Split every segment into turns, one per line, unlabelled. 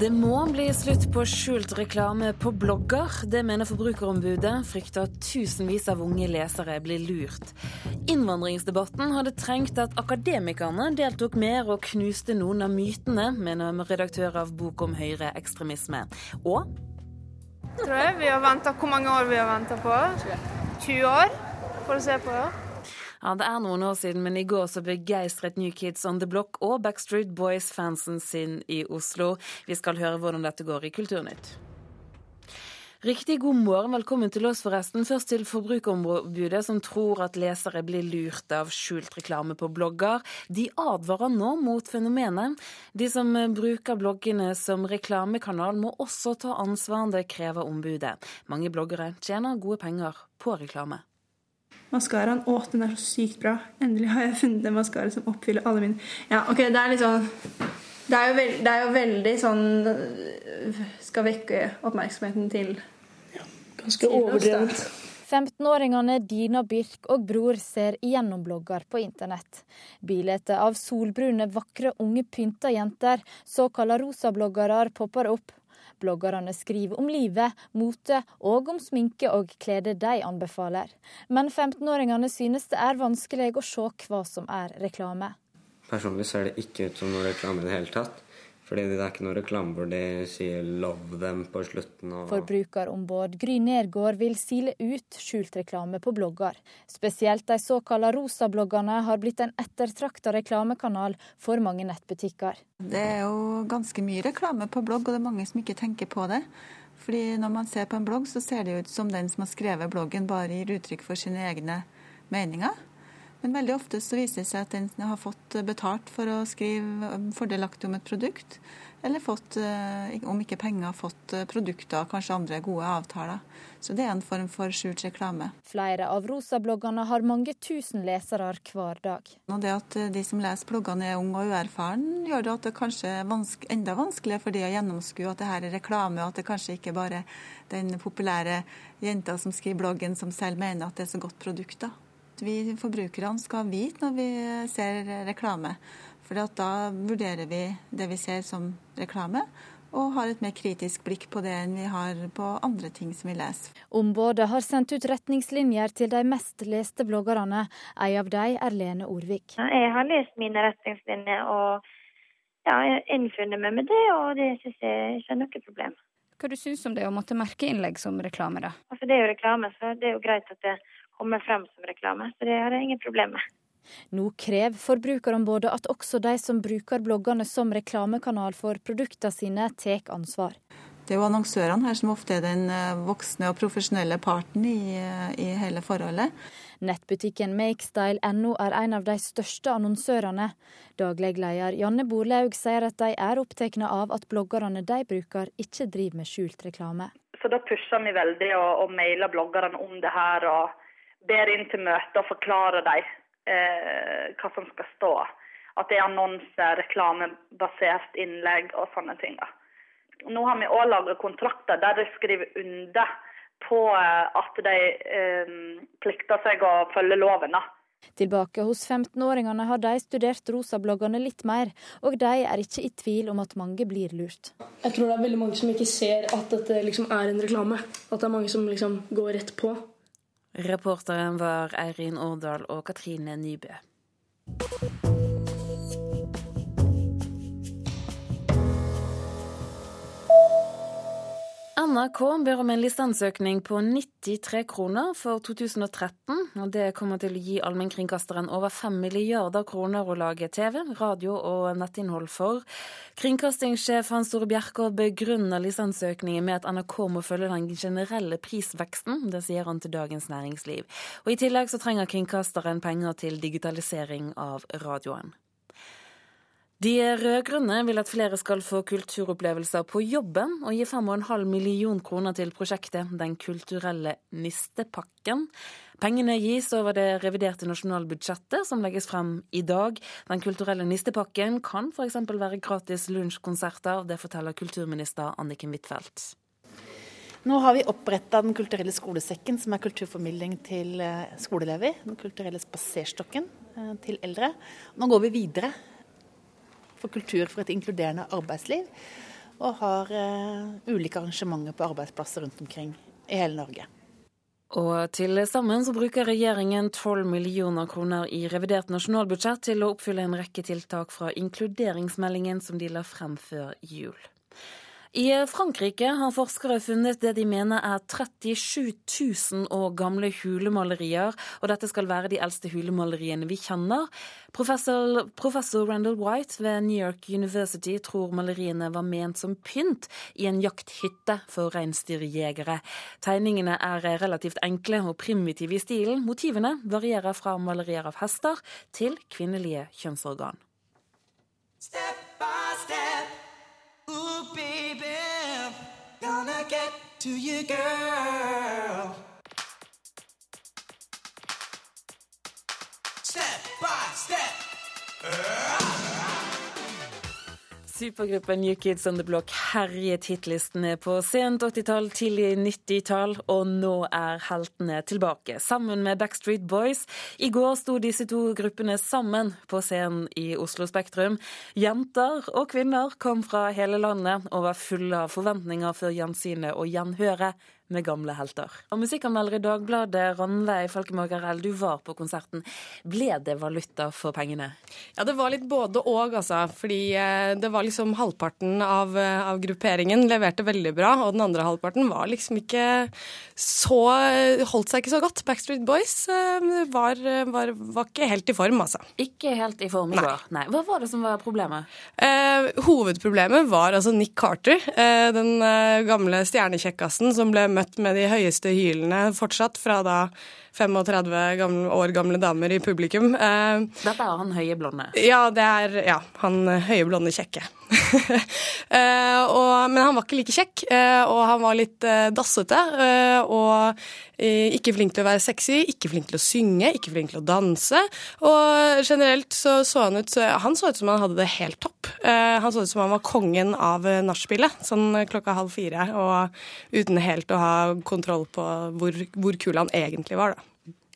Det må bli slutt på skjult reklame på blogger. Det mener Forbrukerombudet, frykter at tusenvis av unge lesere blir lurt. Innvandringsdebatten hadde trengt at akademikerne deltok mer og knuste noen av mytene, mener redaktør av bok om høyreekstremisme. Og
Tror jeg vi har venta Hvor mange år vi har venta på? 20 år for å se på det.
Ja, Det er noen år siden, men i går så begeistret New Kids on the Block og Backstreet Boys-fansen sin i Oslo. Vi skal høre hvordan dette går i Kulturnytt. Riktig god morgen, velkommen til oss forresten. Først til Forbrukerombudet, som tror at lesere blir lurt av skjult reklame på blogger. De advarer nå mot fenomenet. De som bruker bloggene som reklamekanal, må også ta ansvar, det krever ombudet. Mange bloggere tjener gode penger på reklame.
Maskaraen Å, den er så sykt bra. Endelig har jeg funnet en maskara som oppfyller alle mine Ja, OK, det er litt sånn det er, veld, det er, jo veldig sånn Skal vekke oppmerksomheten til
Ja, ganske overdrevet.
15-åringene Dina Birk og Bror ser igjennom blogger på internett. Bilder av solbrune, vakre, unge pynta jenter, såkalla rosabloggere, popper opp. Bloggerne skriver om livet, mote og om sminke og klede de anbefaler. Men 15-åringene synes det er vanskelig å se hva som er reklame.
Personlig ser det ikke ut som noe reklame i det hele tatt. Fordi det er ikke noe reklame hvor de sier 'love them' på slutten. Og...
Forbrukerombud Gry Nergård vil sile ut skjult reklame på blogger. Spesielt de såkalte rosabloggerne har blitt en ettertrakta reklamekanal for mange nettbutikker.
Det er jo ganske mye reklame på blogg, og det er mange som ikke tenker på det. Fordi når man ser på en blogg, så ser det ut som den som har skrevet bloggen, bare gir uttrykk for sine egne meninger. Men veldig ofte så viser det seg at den har fått betalt for å skrive fordelaktig om et produkt, eller fått, om ikke penger, fått produkter, kanskje andre gode avtaler. Så det er en form for skjult reklame.
Flere av rosabloggene har mange tusen lesere hver dag.
Og det at de som leser bloggene er unge og uerfaren, gjør det at det kanskje er vanske, enda vanskeligere for de å gjennomskue at det her er reklame, og at det kanskje ikke bare er den populære jenta som skriver bloggen som selv mener at det er så godt produkt. da vi forbrukerne skal vite når vi ser reklame. For da vurderer vi det vi ser som reklame, og har et mer kritisk blikk på det enn vi har på andre ting som vi leser.
Ombudet har sendt ut retningslinjer til de mest leste bloggerne. En av dem er Lene Orvik.
Jeg har lest mine retningslinjer og ja, innfunnet meg med det, og det syns jeg ikke er noe problem.
Hva du syns om det å måtte merke innlegg som reklame, da?
Altså, det er jo reklame, så det er jo greit at det kommer frem som reklame. Så det har jeg ingen problem med.
Nå krever Forbrukerombudet at også de som bruker bloggene som reklamekanal for produktene sine, tar ansvar.
Det er jo annonsørene her som ofte er den voksne og profesjonelle parten i, i hele forholdet.
Nettbutikken Makestyle.no er en av de største annonsørene. Daglig leder Janne Borlaug sier at de er opptatt av at bloggerne de bruker, ikke driver med skjult reklame.
Så da pusher vi veldig og, og mailer bloggerne om det her. og ber inn til møte og forklarer dem eh, hva som skal stå. At det er annonser, reklamebasert innlegg og sånne ting. Da. Nå har vi òg laget kontrakter der de skriver under på at de eh, plikter seg å følge loven. Da.
Tilbake hos 15-åringene har de studert rosabloggene litt mer, og de er ikke i tvil om at mange blir lurt.
Jeg tror det er veldig mange som ikke ser at dette liksom er en reklame. At det er mange som liksom går rett på.
Reporteren var Eirin Årdal og Katrine Nybø. NRK ber om en lisensøkning på 93 kroner for 2013. og Det kommer til å gi allmennkringkasteren over 5 milliarder kroner å lage TV, radio og nettinnhold for. Kringkastingssjef Hans Store Bjerkå begrunner lisensøkningen med at NRK må følge den generelle prisveksten. Det sier han til Dagens Næringsliv. Og I tillegg så trenger kringkasteren penger til digitalisering av radioen. De rød-grønne vil at flere skal få kulturopplevelser på jobben, og gi 5,5 million kroner til prosjektet Den kulturelle nistepakken. Pengene gis over det reviderte nasjonalbudsjettet som legges frem i dag. Den kulturelle nistepakken kan f.eks. være gratis lunsjkonserter. Det forteller kulturminister Anniken Huitfeldt.
Nå har vi oppretta Den kulturelle skolesekken, som er kulturformidling til skoleelever. Den kulturelle spaserstokken til eldre. Nå går vi videre for kultur for et inkluderende arbeidsliv. og har eh, ulike arrangementer på arbeidsplasser rundt omkring i hele Norge.
Og til sammen så bruker regjeringen 12 millioner kroner i revidert nasjonalbudsjett til å oppfylle en rekke tiltak fra inkluderingsmeldingen som de la frem før jul. I Frankrike har forskere funnet det de mener er 37 000 år gamle hulemalerier, og dette skal være de eldste hulemaleriene vi kjenner. Professor, professor, Randall White ved New York University tror maleriene var ment som pynt i en jakthytte for reinsdyrjegere. Tegningene er relativt enkle og primitive i stilen. Motivene varierer fra malerier av hester til kvinnelige kjønnsorgan. To you, girl. Supergruppen New Kids on the Block herjet hitlistene på sent 80-tall, tidlig 90-tall, og nå er heltene tilbake, sammen med Backstreet Boys. I går sto disse to gruppene sammen på scenen i Oslo Spektrum. Jenter og kvinner kom fra hele landet og var fulle av forventninger før gjensynet og gjenhøret med gamle helter. Og Musikkanmelder i Dagbladet, Ranveig Falkemargarell, du var på konserten. Ble det valuta for pengene?
Ja, det var litt både og, altså. Fordi eh, det var liksom halvparten av, eh, av grupperingen leverte veldig bra, og den andre halvparten var liksom ikke så Holdt seg ikke så godt. Backstreet Boys eh, var, var, var ikke helt i form, altså.
Ikke helt i form i går. Nei. Hva var det som var problemet?
Eh, hovedproblemet var altså Nick Carter, eh, den gamle stjernekjekkasen som ble møtt møtt med de høyeste hylene fortsatt fra da 35 gamle, år gamle damer i publikum.
Eh, Dette er han høye blonde?
Ja, det er ja, han høye blonde kjekke. eh, og, men han var ikke like kjekk, eh, og han var litt dassete. Og ikke flink til å være sexy, ikke flink til å synge, ikke flink til å danse. Og generelt så så han ut Han så ut som han hadde det helt topp. han så ut som han var kongen av nachspielet, sånn klokka halv fire, og uten helt å ha kontroll på hvor, hvor kul han egentlig var, da.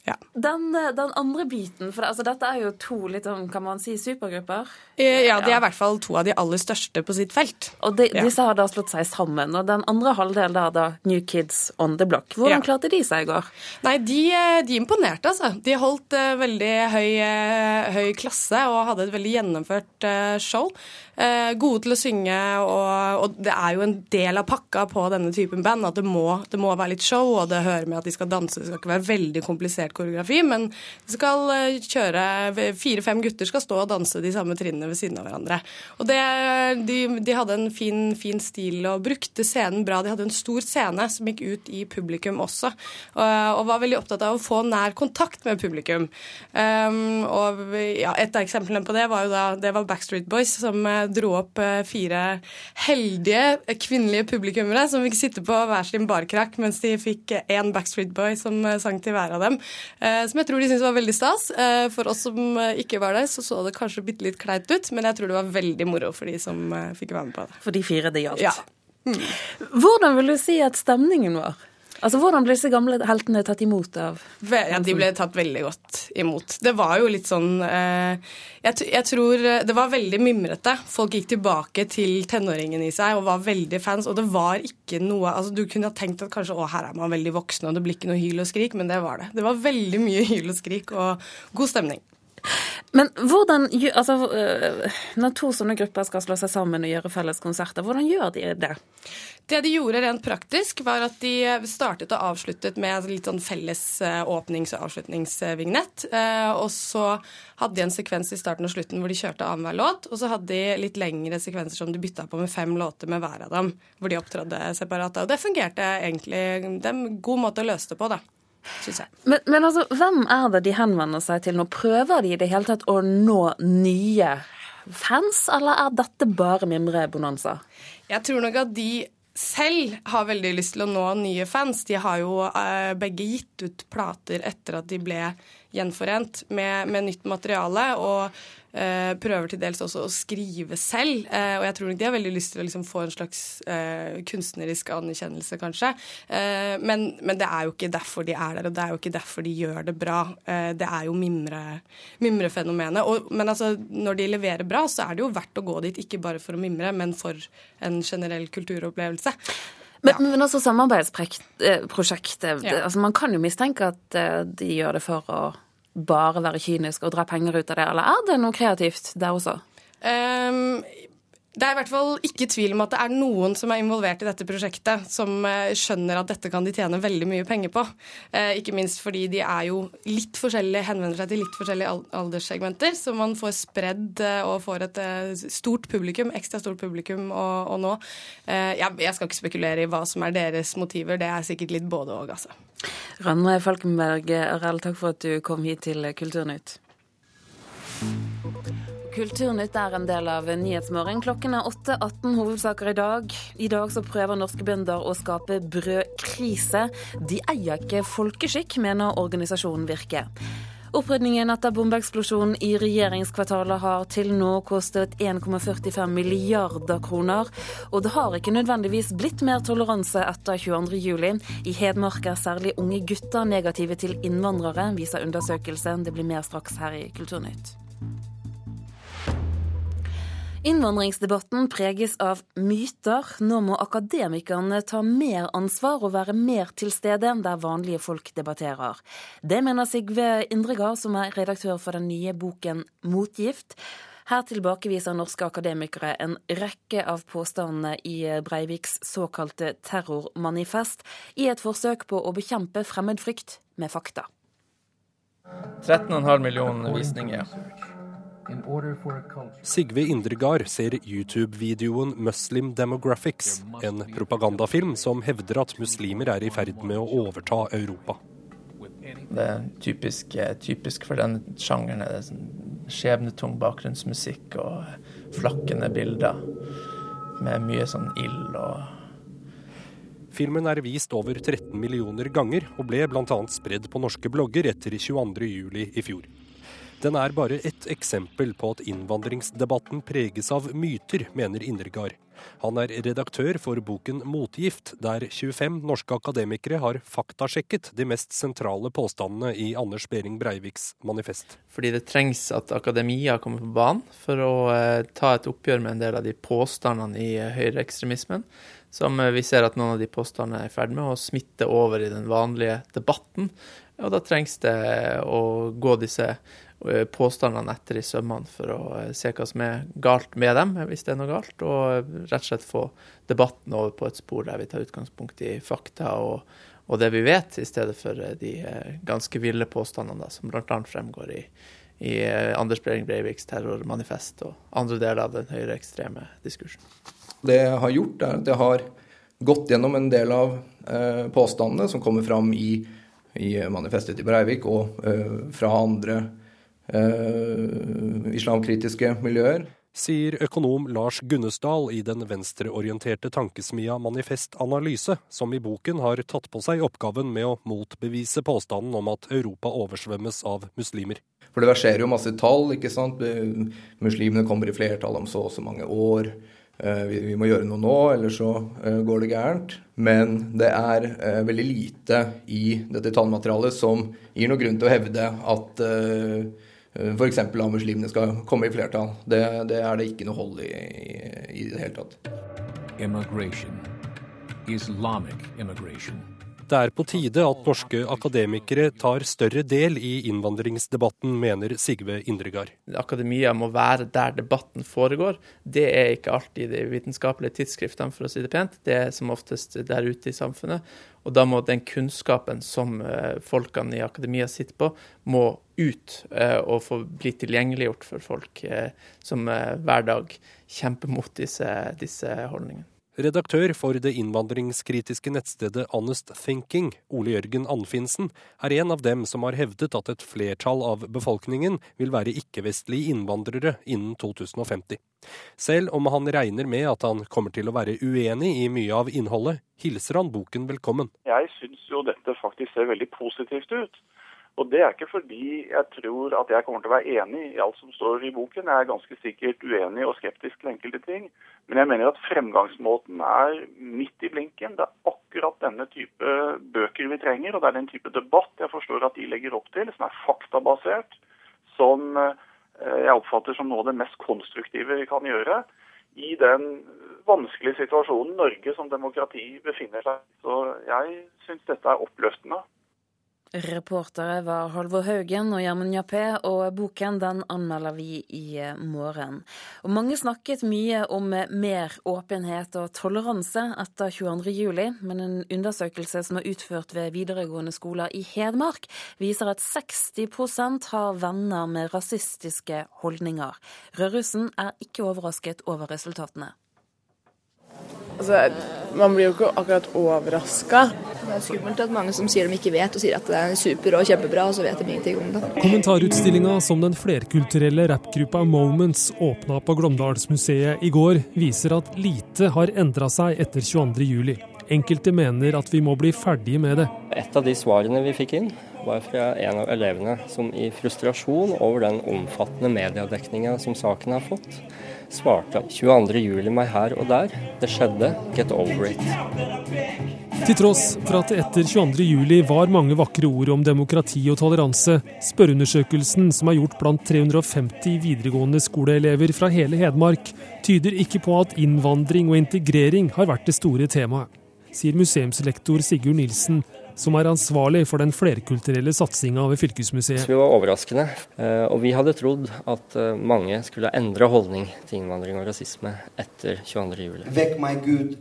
Ja. Den, eh, den, andre biten, for altså, dette er jo to litt om, kan man si, supergrupper?
Eh, ja, de er i hvert fall to av de aller største på sitt felt.
Og de, ja. disse har da slått seg sammen. Og den andre halvdelen er da New Kids on the Block. Hvordan ja. klarte de seg i går?
Nei, de, eh, de imponerte, altså. De holdt uh, veldig høy, uh, høy, klasse og hadde et veldig gjennomført uh, show. gode til å synge, og, og, det er jo en del av pakka på denne typen band at det må, det må være litt show, og det hører med at de skal danse. Det skal ikke være veldig komplisert koreografi, men skal eh, kjøre Fire-fem gutter skal stå og danse de samme trinnene ved siden av hverandre. Og det, de, de, hadde en fin, fin, stil og brukte scenen bra. De hadde en stor scene som gikk ut i publikum også, og, og var veldig opptatt av å få nær kontakt med publikum. Um, og ja, Et av eksemplene på det var jo da det var Backstreet Boys som uh, dro opp fire heldige kvinnelige publikummere som fikk sitte på hver sin barkrakk mens de fikk én Backstreet Boy som sang til hver av dem. Eh, som jeg tror de syntes var veldig stas. Eh, for oss som eh, ikke var der, så så det kanskje bitte litt kleint ut, men jeg tror det var veldig moro for de som fikk være med på det.
For de fire det gjaldt.
Ja.
Mm. Hvordan vil du si at stemningen var? Altså, Hvordan ble disse gamle heltene tatt imot av
Ja, De ble tatt veldig godt imot. Det var jo litt sånn eh, jeg, jeg, tror det var veldig mimrete. Folk gikk tilbake til tenåringen i seg og var veldig fans. Og det var ikke noe altså Du kunne ha tenkt at kanskje å, her er man veldig voksen og det blir ikke noe hyl og skrik, men det var det. Det var veldig mye hyl og skrik og god stemning.
Men hvordan, altså, øh, Når to sånne grupper skal slå seg sammen og gjøre felles konserter, hvordan gjør de det?
Det de gjorde rent praktisk, var at de startet og avsluttet med litt sånn felles øh, åpnings- og avslutningsvignett. Øh, og så hadde de en sekvens i starten og slutten hvor de kjørte annenhver låt. Og så hadde de litt lengre sekvenser som de bytta på med fem låter med hver av dem. Hvor de opptrådte separat. Og det fungerte egentlig. Det er en god måte å løse det på, da syns jeg.
Men, men, altså, hvem er det de henvender seg til nå? Prøver de i det hele tatt å nå nye fans, eller er dette bare mimrebonanza?
Jeg tror nok at de selv har veldig lyst til å nå nye fans. De har jo eh, begge gitt ut plater etter at de ble gjenforent med, med nytt materiale. Og prøver til dels også å skrive selv. Eh, og jeg tror nok de har veldig lyst til å liksom få en slags eh, kunstnerisk anerkjennelse, kanskje. Eh, men, men, det er jo ikke derfor de er der, og det er jo ikke derfor de gjør det bra. Eh, det er jo mimre, mimrefenomenet. Og, men altså, når de leverer bra, så er det jo verdt å gå dit, ikke bare for å mimre, men for en generell kulturopplevelse.
Men, ja. men altså samarbeidsprosjektet ja. altså Man kan jo mistenke at eh, de gjør det for å bare være kynisk og dra penger ut av det, eller er det noe kreativt der også? Um,
det er i hvert fall ikke tvil om at det er noen som er involvert i dette prosjektet, som eh, skjønner at dette kan de tjene veldig mye penger på. Eh, ikke minst fordi de er jo litt forskjellige, henvender seg til litt forskjellige alderssegmenter, så man får spredd eh, og får et stort publikum, ekstra stort publikum å, å nå. Jeg, skal ikke spekulere i hva som er deres motiver, det er sikkert litt både og, altså.
Ranne Falkenberg Arell, takk for at du kom hit til Kulturnytt. Kulturnytt er en del av Nyhetsmorgen. Klokken er 8.18 hovedsaker i dag. I dag så prøver norske bønder å skape brødkrise. De eier ikke folkeskikk, mener organisasjonen Virke. Opprydningen etter bombeeksplosjonen i regjeringskvartalet har til nå kostet 1,45 milliarder kroner. Og det har ikke nødvendigvis blitt mer toleranse etter 22.07. I Hedmark er særlig unge gutter negative til innvandrere, viser undersøkelsen. Det blir mer straks her i Kulturnytt. Innvandringsdebatten preges av myter. Nå må akademikerne ta mer ansvar og være mer til stede der vanlige folk debatterer. Det mener Sigve Indregard, som er redaktør for den nye boken Motgift. Her tilbakeviser norske akademikere en rekke av påstandene i Breiviks såkalte terrormanifest, i et forsøk på å bekjempe fremmedfrykt med fakta.
13,5 millioner visninger.
Sigve Indregard ser YouTube-videoen 'Muslim Demographics', en propagandafilm som hevder at muslimer er i ferd med å overta Europa.
Det er typisk, eh, typisk for den sjangeren. Det er sånn skjebnetung bakgrunnsmusikk og flakkende bilder med mye sånn ild og
Filmen er vist over 13 millioner ganger, og ble bl.a. spredd på norske blogger etter 22.07. i fjor. Den er bare ett eksempel på at innvandringsdebatten preges av myter, mener Indregard. Han er redaktør for boken Motgift, der 25 norske akademikere har faktasjekket de mest sentrale påstandene i Anders Behring Breiviks manifest.
Fordi det trengs at akademia kommer på banen for å eh, ta et oppgjør med en del av de påstandene i eh, høyreekstremismen. Som eh, vi ser at noen av de påstandene er i ferd med å smitte over i den vanlige debatten. Og da trengs det å gå disse påstandene etter i sømmene for å eh, se hva som er galt med dem, hvis det er noe galt, og rett og slett få debatten over på et spor der vi tar utgangspunkt i fakta og, og det vi vet, i stedet for eh, de ganske ville påstandene da, som bl.a. fremgår i, i Anders Behring Breiviks terrormanifest og andre deler av den høyreekstreme diskursen.
Det jeg har gjort, er at jeg har gått gjennom en del av eh, påstandene som kommer fram i, i manifestet til Breivik og eh, fra andre eh, islamkritiske miljøer.
Sier økonom Lars Gunnesdal i den venstreorienterte tankesmia Manifest Analyse, som i boken har tatt på seg oppgaven med å motbevise påstanden om at Europa oversvømmes av muslimer.
For det verserer jo masse tall. ikke sant? Muslimene kommer i flertall om så og så mange år. Eh, vi må gjøre noe nå, ellers så eh, går det gærent. Men det er eh, veldig lite i dette tallmaterialet som gir noe grunn til å hevde at Eh, f.eks. at muslimene skal komme i flertall. Det, det, er det ikke noe hold i, i, i det hele tatt. Immigration.
Islamic immigration. Det er på tide at norske akademikere tar større del i innvandringsdebatten, mener Sigve Indregard.
Akademia må være der debatten foregår. Det er ikke alltid de vitenskapelige tidsskriftene, for å si det pent. Det er som oftest der ute i samfunnet. Og da må den kunnskapen som eh, folkene i akademia sitter på, må ut eh, og få bli tilgjengeliggjort for folk eh, som hver dag kjemper mot disse, disse holdningene.
Redaktør for det innvandringskritiske nettstedet Honest Thinking, Ole Jørgen Anfinsen, er en av dem som har hevdet at et flertall av befolkningen vil være ikke-vestlige innvandrere innen 2050. Selv om han regner med at han kommer til å være uenig i mye av innholdet, hilser han boken velkommen.
Jeg syns jo dette faktisk ser veldig positivt ut. Og det er ikke fordi jeg tror at jeg kommer til å være enig i alt som står i boken. Jeg er ganske sikkert uenig og skeptisk til enkelte ting. Men jeg mener at fremgangsmåten er midt i blinken. Det er akkurat denne type bøker vi trenger, og det er den type debatt jeg forstår at de legger opp til, som er faktabasert, som eh, jeg oppfatter som noe av det mest konstruktive vi kan gjøre i den vanskelige situasjonen Norge som demokrati befinner seg. Så jeg syns dette er oppløftende.
Reportere var Halvor Haugen og Gjermund Jappé, og boken den anmelder vi i morgen. Og mange snakket mye om mer åpenhet og toleranse etter 22.07, men en undersøkelse som er utført ved videregående skoler i Hedmark, viser at 60% har venner med rasistiske holdninger. Rødrussen er ikke overrasket over resultatene.
Altså, man blir jo ikke akkurat overraska.
Det er skummelt at mange som sier de ikke vet, og sier at det er super og kjempebra, og så vet de ingenting om det.
Kommentarutstillinga som den flerkulturelle rappgruppa Moments åpna på Glåmdalsmuseet i går, viser at lite har endra seg etter 22.07. Enkelte mener at vi må bli ferdige med det.
Et av de svarene vi fikk inn, var fra en av elevene som i frustrasjon over den omfattende mediedekninga som saken har fått, svarte 22.07 meg her og der. Det skjedde. Get over it.
Til tross for at det etter 22.07 var mange vakre ord om demokrati og toleranse, spørreundersøkelsen som er gjort blant 350 videregående skoleelever fra hele Hedmark, tyder ikke på at innvandring og integrering har vært det store temaet, sier museumslektor Sigurd Nilsen, som er ansvarlig for den flerkulturelle satsinga ved fylkesmuseet.
Vi var overraskende, eh, og vi hadde trodd at eh, mange skulle endre holdning til innvandring og rasisme etter 22.07.
Vekk meg, Gud.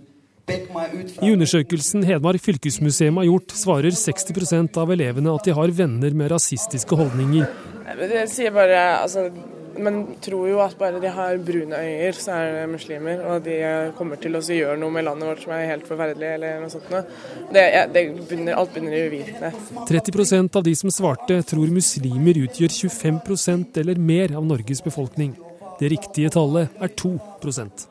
I undersøkelsen Hedmark fylkesmuseum har gjort, svarer 60% av elevene at de har venner med rasistiske holdninger.
Det sier bare altså, Man tror jo at bare de har brune øyer, så er det muslimer. Og de kommer til å gjøre noe med landet vårt som er helt forferdelig, eller noe sånt noe. Det begynner, alt begynner i uvitenhet.
30% av de som svarte, tror muslimer utgjør 25% eller mer av Norges befolkning. Det riktige tallet er 2%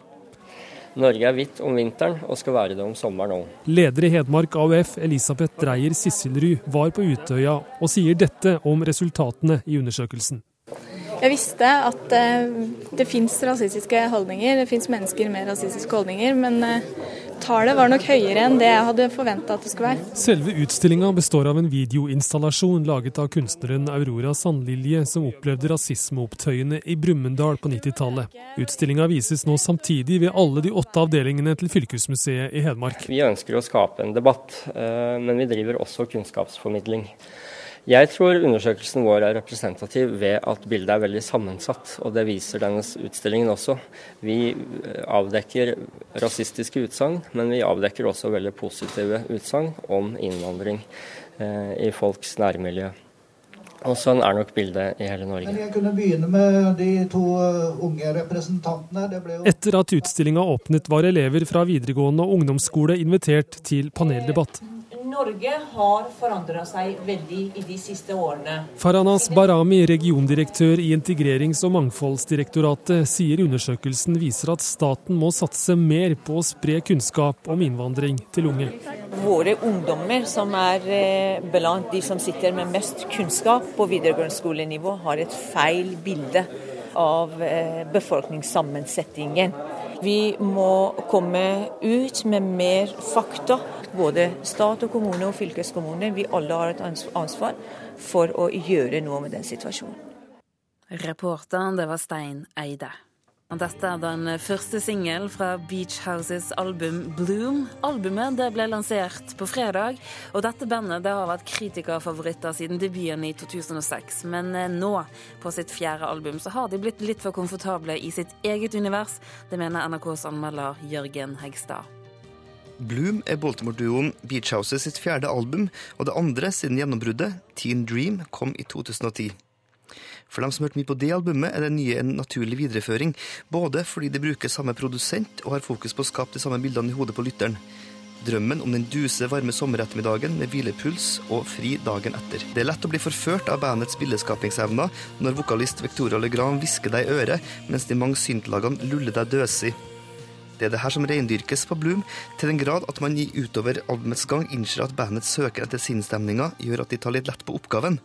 Norge er hvitt om vinteren og skal være det om sommeren òg.
Leder i Hedmark AUF, Elisabeth Dreyer Sisselrud, var på Utøya og sier dette om resultatene i undersøkelsen.
Jeg visste at eh, det fins rasistiske holdninger, det fins mennesker med rasistiske holdninger, men eh, tallet var nok høyere enn det jeg hadde forventa at det skulle være.
Selve utstillinga består av en videoinstallasjon laget av kunstneren Aurora Sandlilje, som opplevde rasismeopptøyene i Brumunddal på 90-tallet. Utstillinga vises nå samtidig ved alle de åtte avdelingene til Fylkesmuseet i Hedmark.
Vi ønsker å skape en debatt, eh, men vi driver også kunnskapsformidling. Jeg tror undersøkelsen vår er representativ ved at bildet er veldig sammensatt, og det viser denne utstillingen også. Vi eh, avdekker rasistiske utsagn, men vi avdekker også veldig positive utsagn om innvandring eh, i folks nærmiljø. Og sånn er nok bildet i hele Norge.
Men jeg kunne begynne med de to uh, unge representantene. Det ble jo
Etter at utstillinga åpnet, var elever fra videregående og ungdomsskole invitert til paneldebatt.
Norge har forandra seg veldig i de siste årene.
Faranas Barami, regiondirektør i Integrerings- og mangfoldsdirektoratet, sier undersøkelsen viser at staten må satse mer på å spre kunnskap om innvandring til unge.
Våre ungdommer, som er eh, blant de som sitter med mest kunnskap på videregående skolenivå, har et feil bilde av eh, befolkningssammensetningen. Vi må komme ut med mer fakta. Både stat og kommune og fylkeskommune. Vi alle har et ansvar for å gjøre noe med den situasjonen.
Reporteren, det var Stein Eide. Dette er den første singel fra Beach Houses album Bloom. Albumet ble lansert på fredag, og dette bandet det har vært kritikerfavoritter siden debuten i 2006. Men eh, nå, på sitt fjerde album, så har de blitt litt for komfortable i sitt eget univers. Det mener NRKs anmelder Jørgen Hegstad.
Bloom er Baltimore-duoen Beach Houses sitt fjerde album, og det andre siden gjennombruddet, Teen Dream, kom i 2010. For dem som hørte mye på det albumet, er det nye en naturlig videreføring, både fordi det bruker samme produsent og har fokus på å skape de samme bildene i hodet på lytteren. Drømmen om den duse, varme sommerettermiddagen med hvilepuls og fri dagen etter. Det er lett å bli forført av bandets billedskapingsevner når vokalist Victoria Legrand hvisker deg i øret, mens de mange syntlagene luller deg døsig. Det er det her som reindyrkes på Bloom, til den grad at man utover albumets gang innser at bandet søker etter sinnsstemninga gjør at de tar litt lett på oppgaven.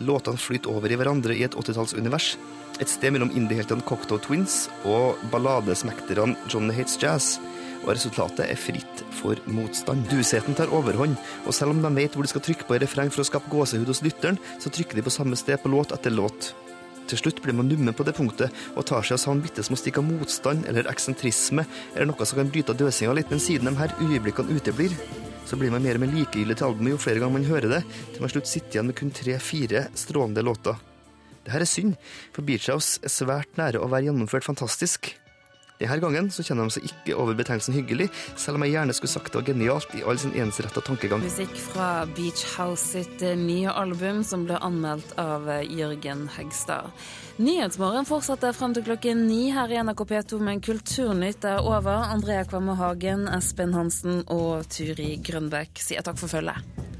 Låtene flyter over i hverandre i et 80-tallsunivers. Et sted mellom indieheltene Cocteau Twins og balladesmekterne Johnny Hates Jazz. Og resultatet er fritt for motstand. Dusheten tar overhånd, og selv om de vet hvor de skal trykke på i refreng for å skape gåsehud hos lytteren, så trykker de på samme sted på låt etter låt. Til slutt blir man nummen på det punktet og tar seg av sånn bitte små stikk av motstand eller eksentrisme eller noe som kan bryte av døsinga litt, men siden de her øyeblikkene uteblir, så blir man mer og mer likegyldig til albumet jo flere ganger man hører det, til man slutt sitter igjen med kun tre-fire strålende låter. Det her er synd, for Beach House er svært nære å være gjennomført fantastisk. Denne gangen så kjenner de seg ikke over betegnelsen hyggelig, selv om jeg gjerne skulle sagt det var genialt i all sin ensretta tankegang.
Musikk fra Beach House sitt eh, nye album, som ble anmeldt av eh, Jørgen Hegstad. Nyhetsmorgen fortsetter frem til klokken ni her i NRK P2, men Kulturnytt er over. Andrea Kvamme Hagen, Espen Hansen og Turi Grønbekk sier takk for følget.